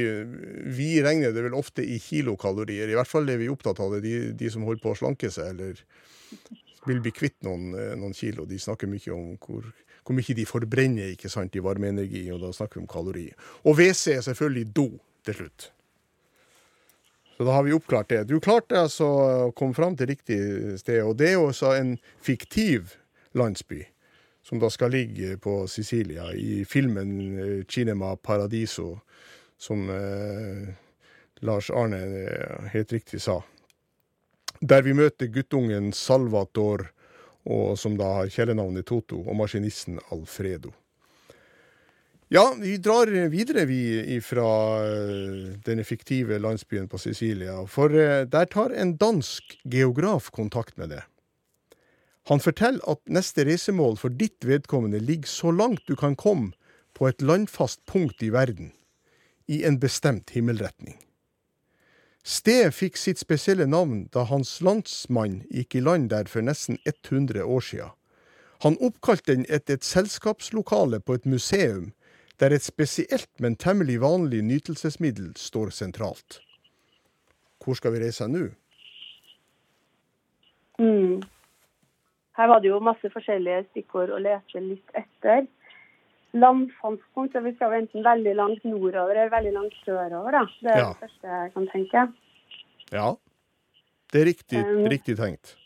vi regner det vel ofte i kilokalorier. I hvert fall er vi opptatt av det, de, de som holder på å slanke seg eller vil bli kvitt noen, eh, noen kilo. De snakker mye om hvor, hvor mye de forbrenner ikke sant, i varmeenergi, og da snakker vi om kalori. Og WC er selvfølgelig do til slutt. Så da har vi oppklart det. Du klarte altså å komme fram til riktig sted, og det er jo også en fiktiv landsby som da skal ligge på Sicilia, i filmen eh, 'Cinema Paradiso', som eh, Lars Arne eh, helt riktig sa. Der vi møter guttungen Salvator, som da har kjælenavnet Toto, og maskinisten Alfredo. Ja, vi drar videre vi fra denne fiktive landsbyen på Sicilia, for eh, der tar en dansk geograf kontakt med det. Han forteller at neste reisemål for ditt vedkommende ligger så langt du kan komme på et landfast punkt i verden, i en bestemt himmelretning. Stedet fikk sitt spesielle navn da hans landsmann gikk i land der for nesten 100 år siden. Han oppkalte den etter et selskapslokale på et museum, der et spesielt, men temmelig vanlig nytelsesmiddel står sentralt. Hvor skal vi reise nå? Mm. Her var det jo masse forskjellige stikkord å lese litt etter. Landfangstpunkt, så vi skal jo enten veldig langt nordover eller veldig langt sørover. da. Det er Ja. det første jeg kan tenke. Ja, det er riktig, Um, riktig tenkt.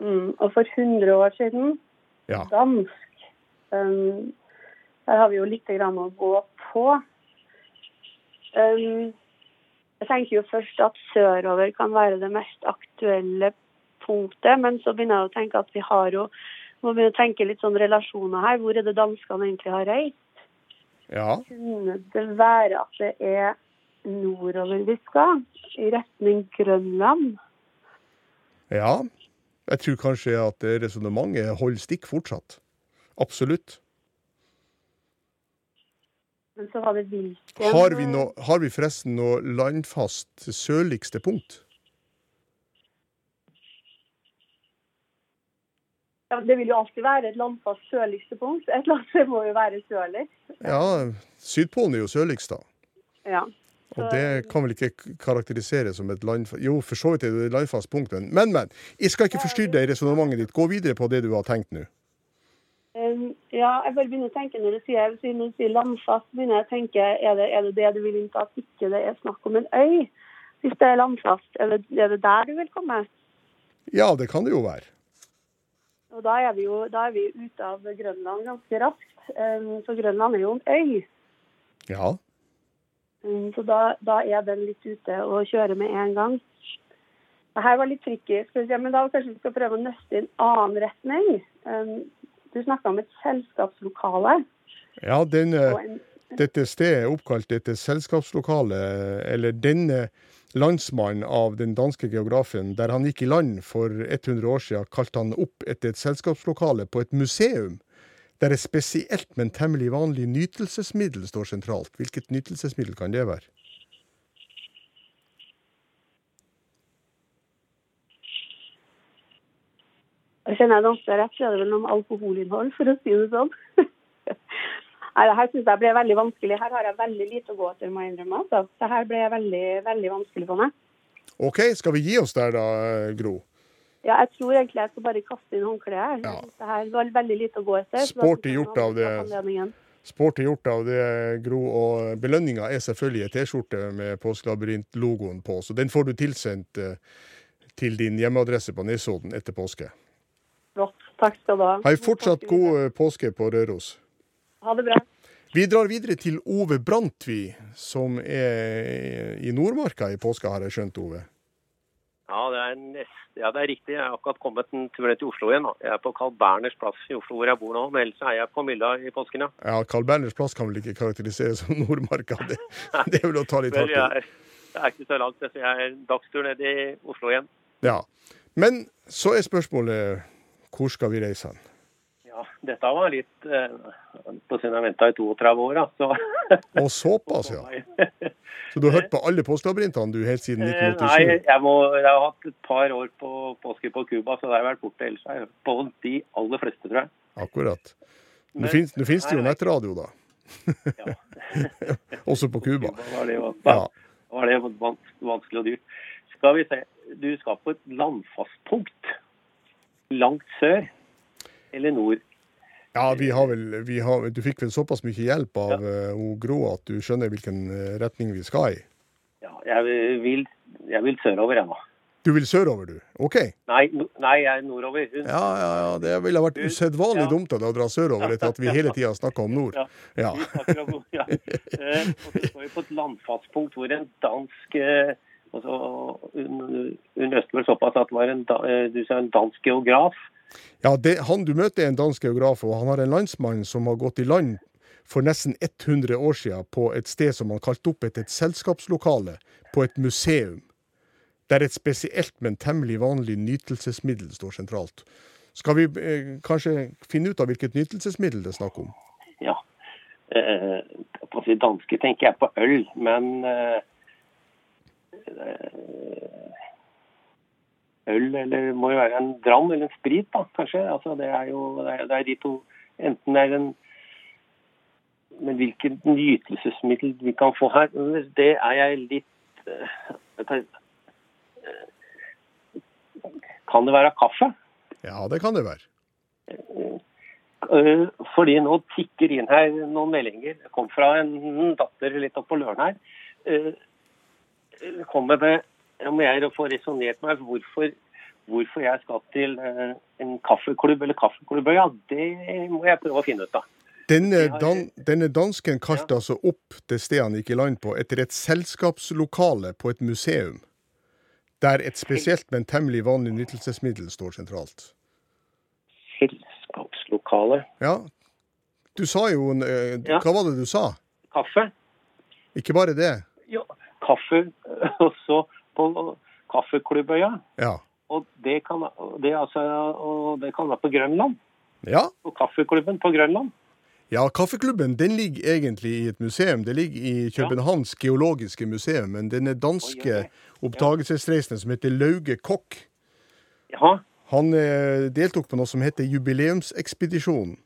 Mm. Og for 100 år siden, Ja. dansk, um, der har vi jo litt grann å gå på. Um, jeg tenker jo først at sørover kan være det mest aktuelle punktet, men så begynner jeg å tenke at vi har jo må begynne å tenke litt sånn relasjoner her. Hvor er det danskene egentlig har reist? Ja, Kunne det være at det er nordover vi skal? I retning Grønland? ja. Jeg tror kanskje at resonnementet holder stikk fortsatt. Absolutt. Men så var det hvilken Har vi, no, har vi forresten noe landfast sørligste punkt? Ja, Det vil jo alltid være et landfast sørligste punkt. Et eller annet må jo være sørligst. Ja, Sydpolen er jo sørligst, da. Ja. Og det kan vel ikke karakteriseres som et landfast Jo, for så vidt er det et landfast punkt, men men. men. Jeg skal ikke forstyrre deg i resonnementet ditt. Gå videre på det du har tenkt nå. Um, ja, jeg bare begynner å tenke når du sier, når du sier landfast, begynner jeg å tenke er det, er det det du vil innta at ikke det er snakk om en øy? Hvis det er landfast, er det, er det der du vil komme? Ja, det kan det jo være. Og da er vi jo er vi ute av Grønland ganske raskt. For Grønland er jo en øy. Ja. Så da, da er den litt ute og kjører med en gang. Det her var litt tricky, men da kanskje vi skal prøve å nøste i en annen retning. Du snakka om et selskapslokale. Ja, denne, en, dette stedet er oppkalt etter selskapslokalet, eller denne landsmannen av den danske geografen, der han gikk i land for 100 år siden, kalte han opp etter et selskapslokale på et museum, der et spesielt, men temmelig vanlig nytelsesmiddel står sentralt. Hvilket nytelsesmiddel kan det være? Jeg kjenner jeg danser rett, så er det vel noe om alkoholinnhold, for å si det sånn. Nei, det her syns jeg ble veldig vanskelig. Her har jeg veldig lite å gå etter, må jeg innrømme. Altså. Det her ble veldig, veldig vanskelig for meg. OK, skal vi gi oss der da, Gro? Ja, jeg tror egentlig jeg skal bare kaste inn håndkleet. Ja. Det her var veldig lite å gå etter. så Sporty gjort av det. Sporty gjort av det, Gro. Og belønninga er selvfølgelig ei T-skjorte med Påskelabyrint-logoen på, så den får du tilsendt eh, til din hjemmeadresse på Nesodden etter påske. Flott. Takk skal du ha. Ha ei fortsatt god eh, påske på Røros. Ha det bra. Vi drar videre til Ove Brantvi, som er i Nordmarka i påska, har jeg skjønt, Ove. Ja, det er, nest, ja, det er riktig. Jeg har akkurat kommet en tur ned til Oslo igjen. Da. Jeg er på Carl Berners plass i Oslo, hvor jeg bor nå. Men ellers er jeg på Mylla i påsken, ja. Ja, Carl Berners plass kan vel ikke karakteriseres som Nordmarka? Det, det er vel å ta litt hardt i. Det er ikke så langt. Så jeg er dagstur ned i Oslo igjen. Ja. Men så er spørsmålet hvor skal vi reise hen? Ja, dette var litt eh, på siden jeg venta i 32 år, da. Så Og såpass, ja. Så du har hørt på alle postlabyrintene du helt siden Eh, 1987? Nei, jeg, må, jeg har hatt et par år på påske på Cuba, så det har jeg vært borte. Ellers har jeg hørt på de aller fleste, tror jeg. Akkurat. Nå Men- finnes, nå finnes det jo nettradio, da. Ja. Også på Cuba. Var det, Ja. var det vanskelig og dyrt. Skal vi se. Du skal på et landfastpunkt. Langt sør eller nord. Ja, vi har vel, vi har, du fikk vel såpass mye hjelp av ja. Gro at du skjønner hvilken eh, retning vi skal i? Ja, jeg vil, jeg vil sørover, jeg nå. Du vil sørover, du? OK. Nei, nei, jeg er nordover. Hun, Ja, ja, ja. Det ville vært usedvanlig Ja. dumt av deg å dra sørover etter at vi hele tida snakka om nord. Ja. Ja. Vi snakker om, ja. Eh, og så står vi på et landfastpunkt hvor en dansk eh, altså, Hun hun løste vel såpass at det var en, eh, du sa en dansk geograf. Ja, det, han du møter er en dansk geograf, og han har en landsmann som har gått i land for nesten 100 år siden på et sted som han kalte opp etter et selskapslokale på et museum. Der et spesielt, men temmelig vanlig nytelsesmiddel står sentralt. Skal vi eh, kanskje finne ut av hvilket nytelsesmiddel det er snakk om? Ja. Eh, på si danske tenker jeg på øl, men eh, Øl, eller det må jo være en dram eller en sprit, da, kanskje. Altså, det er jo det er, det er de to Enten er en Men hvilket nytelsesmiddel vi kan få her, det er jeg litt eh, tar- eh, Kan det være kaffe? Ja, det kan det være. Eh, Fordi nå tikker inn her noen meldinger. Det kom fra en datter litt oppå Løren her. Kommer med Om jeg få resonnert meg hvorfor, hvorfor jeg skal til eh, en kaffeklubb eller kaffeklubb, ja, det må jeg prøve å finne ut av. Denne, dan, denne dansken kalte altså opp det stedet han gikk i land på, etter et selskapslokale på et museum. Der et spesielt, men temmelig vanlig nytelsesmiddel står sentralt. Selskapslokale. Ja, du sa jo eh, Ja. Hva var det du sa? Kaffe. Ikke bare det. Ja, kaffe også på Kaffeklubbøya. Ja. Og det kan, det, altså, og det kan være på Grønland. Ja, På kaffeklubben på Grønland. ja kaffeklubben den ligger egentlig i et museum. Det ligger i Københavns geologiske museum. Men denne danske Oi, oi, oppdagelsesreisende som heter Lauge Kokk, Ja, han eh, deltok på noe som heter Jubileumsekspedisjonen.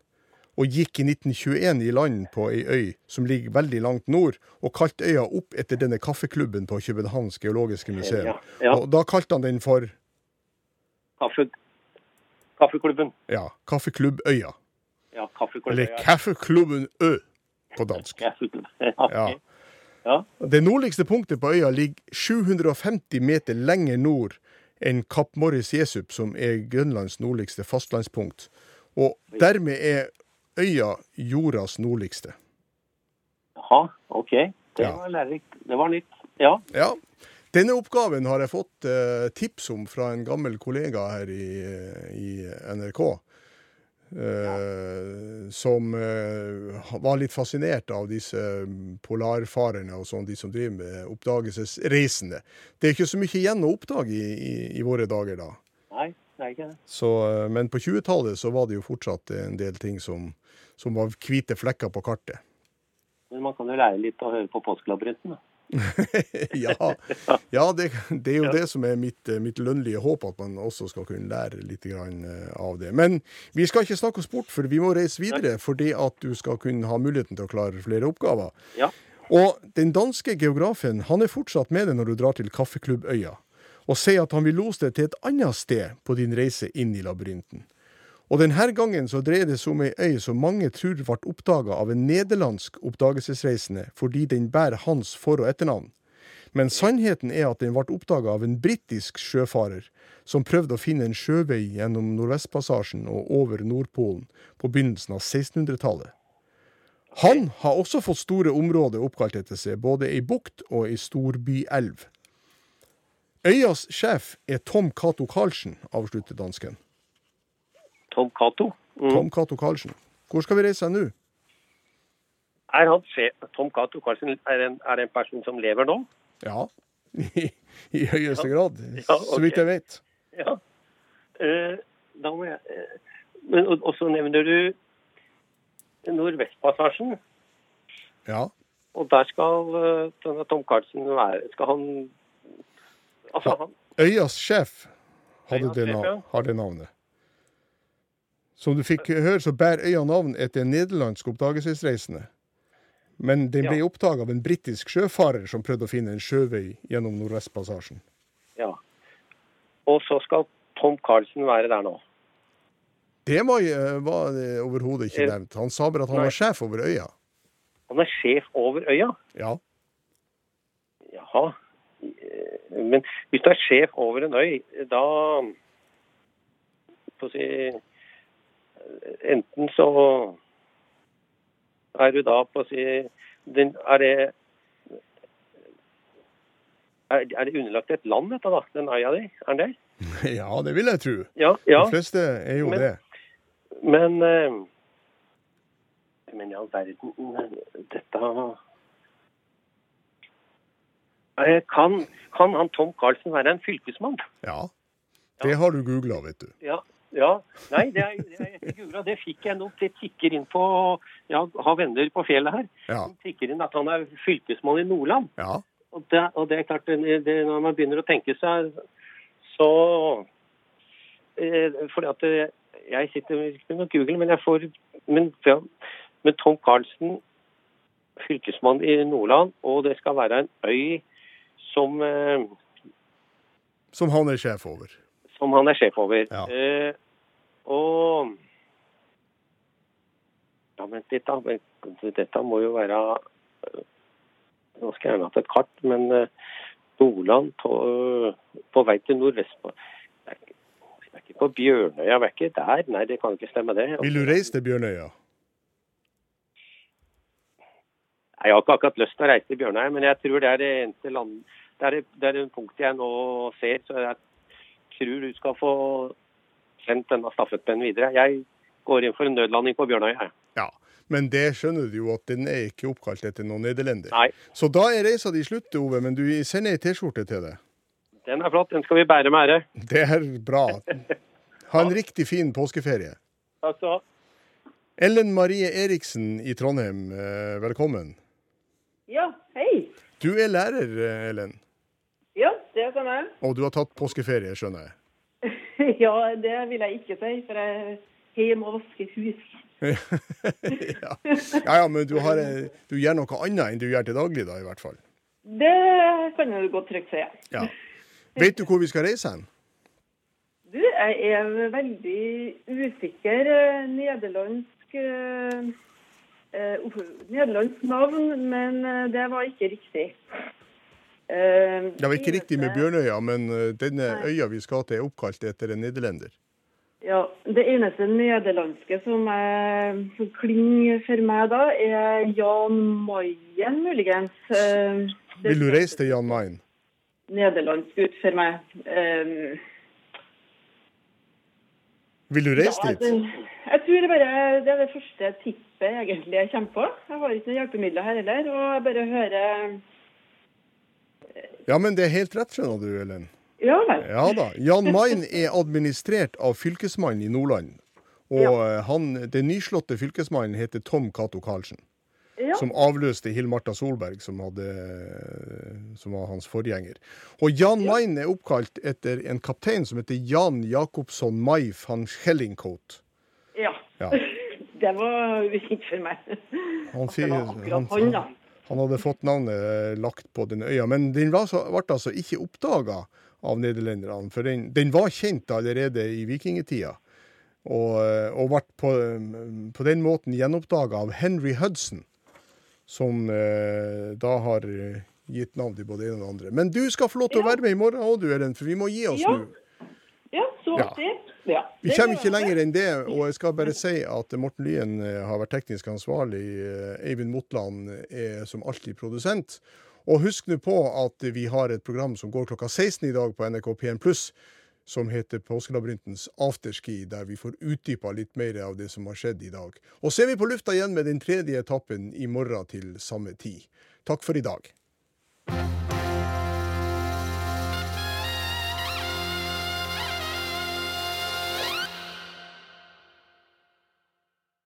Og gikk i 1921 i land på ei øy som ligger veldig langt nord, og kalte øya opp etter denne kaffeklubben på Københavns geologiske museum. Ja, ja. Og da kalte han den for kaffe, kaffeklubben. ja, Kaffeklubbøya. Ja, kaffeklubben. Eller. Kaffeklubben Ø på dansk. Ja. ja. Det nordligste punktet på øya ligger 750 meter lenger nord enn Kapp Morris Jesup, som er Grønlands nordligste fastlandspunkt. Og dermed er øya jordas nordligste. Jaha, OK. Det Ja. var lærerikt. Det var nytt. Ja. Ja. Denne oppgaven har jeg fått eh, tips om fra en gammel kollega her i, i NRK. eh, Som eh, var litt fascinert av disse mm, polarfarerne og sånn, de som driver med oppdagelsesreisende. Det er ikke så mye igjen å oppdage i, i, i våre dager da. Nei, det er ikke det. Så, eh, men på 20-tallet så var det jo fortsatt en del ting som, som var hvite flekker på kartet. Men man kan jo lære litt å høre på Påskelabyrinten. da. ja, ja det, det er jo det som er mitt, mitt lønnlige håp, at man også skal kunne lære litt grann, eh, av det. Men vi skal ikke snakke oss bort, for vi må reise videre fordi at du skal kunne ha muligheten til å klare flere oppgaver. Ja. Og den danske geografen han er fortsatt med deg når du drar til Kaffeklubbøya, og sier at han vil lose deg til et annet sted på din reise inn i labyrinten. Og denne gangen så dreier det seg om ei øy som mange tror ble oppdaga av en nederlandsk oppdagelsesreisende fordi den bærer hans for- og etternavn. Men sannheten er at den ble oppdaga av en britisk sjøfarer som prøvde å finne en sjøvei gjennom Nordvestpassasjen og over Nordpolen på begynnelsen av 1600-tallet. Han har også fått store områder oppkalt etter seg, både ei bukt og ei storbyelv. Øyas sjef er Tom Cato Karlsen, avslutter dansken. Tom Cato. Mm. Tom Cato Karlsen. Hvor skal vi reise nå? Er han Tom Cato Karlsen er en, er en person som lever nå? Ja, I, i høyeste grad, Ja, så vidt jeg vet. Ja. Uh, da må jeg uh, Men og, og så nevner du Nordvestpassasjen. Ja. Og der skal eh, denne Tom Carlsen være Skal han Altså, han Øyas sjef hadde Øyas det, sjef, ja. har det navnet. Som du fikk høre, så bærer øya navn etter en nederlandsk oppdagelsesreisende. Men den ble Ja. oppdaga av en britisk sjøfarer som prøvde å finne en sjøvei gjennom Nordvestpassasjen. Ja. Og så skal Tom Carlsen være der nå. Det var, eh, var overhodet ikke Eh, nevnt. Han sa bare at han nei. var sjef over øya. Han er sjef over øya. Ja. Jaha. Men hvis du er sjef over en øy, da si Enten så er du da på å si den, Er det er, det underlagt et land, dette, da? Den øya di? Er den det? ja, det vil jeg tro. Ja. ja. De fleste er jo Men- det. Men eh, Men i all verden Dette kan, kan han Tom Carlsen være en fylkesmann? Ja. Det har du googla, vet du. Ja. Ja. Nei, det er, det er jeg. Det fikk jeg nok. Det tikker inn på Ja, har venner på fjellet her. Ja. Det tikker inn at han er fylkesmann i Nordland. Ja. Og det, og det er klart, det, når man begynner å tenke seg, så eh, Fordi at eh, jeg sitter med Google, men jeg får Men, ja, men Tom Carlsen, fylkesmann i Nordland, og det skal være en øy som, eh, Som han er sjef over. som han er sjef over. Ja. Eh, og Ja, vent litt, da. Dette må jo være eh, Nå skal jeg gjerne hatt et kart, men Nordland på, på vei til nordvest på Det er ikke- det på Bjørnøya, det er ikke der? Nei, det kan ikke stemme, det. Vil du reise til Bjørnøya? Jeg har ikke akkurat lyst til å reise til Bjørnøy, men jeg tror det er det eneste land Det er, det, det er en punkt jeg nå ser, så jeg tror du skal få sendt denne stafettpennen videre. Jeg går inn for en nødlanding på Bjørnøy. jeg. Ja. Men det skjønner du jo at den er ikke oppkalt etter noen nederlender. Nei, Så da er reisa di slutt, Ove, men du sender ei T-skjorte til deg. den er flott. Den skal vi bære med ære. Det er bra. Ha en riktig fin påskeferie. Takk skal du ha. Ellen Marie Eriksen i Trondheim, eh, velkommen. Ja, hei. Du er lærer, eh, Ellen, Ja, det kan jeg. og du har tatt påskeferie, skjønner jeg. Ja, det vil jeg ikke si, for jeg er hjemme og vasker hus. ja. ja, ja, men du, har, eh, du gjør noe annet enn du gjør til daglig, da, i hvert fall. Det kan du godt trygt si. Ja. Vet du hvor vi skal reise hen? Du, jeg er veldig usikker. eh, Nederlandsk uh, uh, Nederlandsk navn, men det var ikke riktig. Eh, Det var ikke riktig med Bjørnøya, men eh, denne øya vi skal til, er oppkalt etter en nederlender. Ja, Det eneste nederlandske som, er, som klinger for meg da, er Jan Mayen, muligens. Eh, det Vil du reise til Jan Mayen? Nederlandsk ut for meg. Eh, Vil du reise ja, dit? altså, jeg tror det bare det er det første tippet egentlig jeg kommer på. Jeg har ikke noen hjelpemidler her heller, og jeg bare hører Ja, men det er helt rett, skjønner du, Ellen. Ja vel. Ja da. Jan Mayen er administrert av fylkesmannen i Nordland. Og ja. han, den nyslåtte fylkesmannen heter Tom Cato Karlsen. Ja. Som avløste Hill-Marta Solberg, som, hadde, som var hans forgjenger. Og Jan Mayen er oppkalt etter en kaptein som heter Jan Jakobsson May van Schellingcoat. ja. Ja. Det var ukjent for meg. Han, var akkurat han, da. Han hadde fått navnet eh, lagt på den øya, men den ble altså ikke oppdaga av nederlenderne. For den, den var kjent allerede i vikingtida. Og, eh, og ble på, på den måten gjenoppdaga av Henry Hudson, som eh, da har eh, gitt navn til både en og den andre. Men du skal få lov til å være med i morgen òg, du, Ellen, for vi må gi oss Ja. nå. Ja, så Ja. artig. Ja. Vi kommer ikke lenger enn det, og jeg skal bare si at Morten Lyen eh, har vært teknisk ansvarlig. eh, Eivind Motland er som alltid produsent. Og husk nå på at vi har et program som går klokka 16 i dag på NRK P1+, som heter Påskelabyrintens afterski, der vi får utdypa litt mer av det som har skjedd i dag. Og så er vi på lufta igjen med den tredje etappen i morgen til samme tid. Takk for i dag.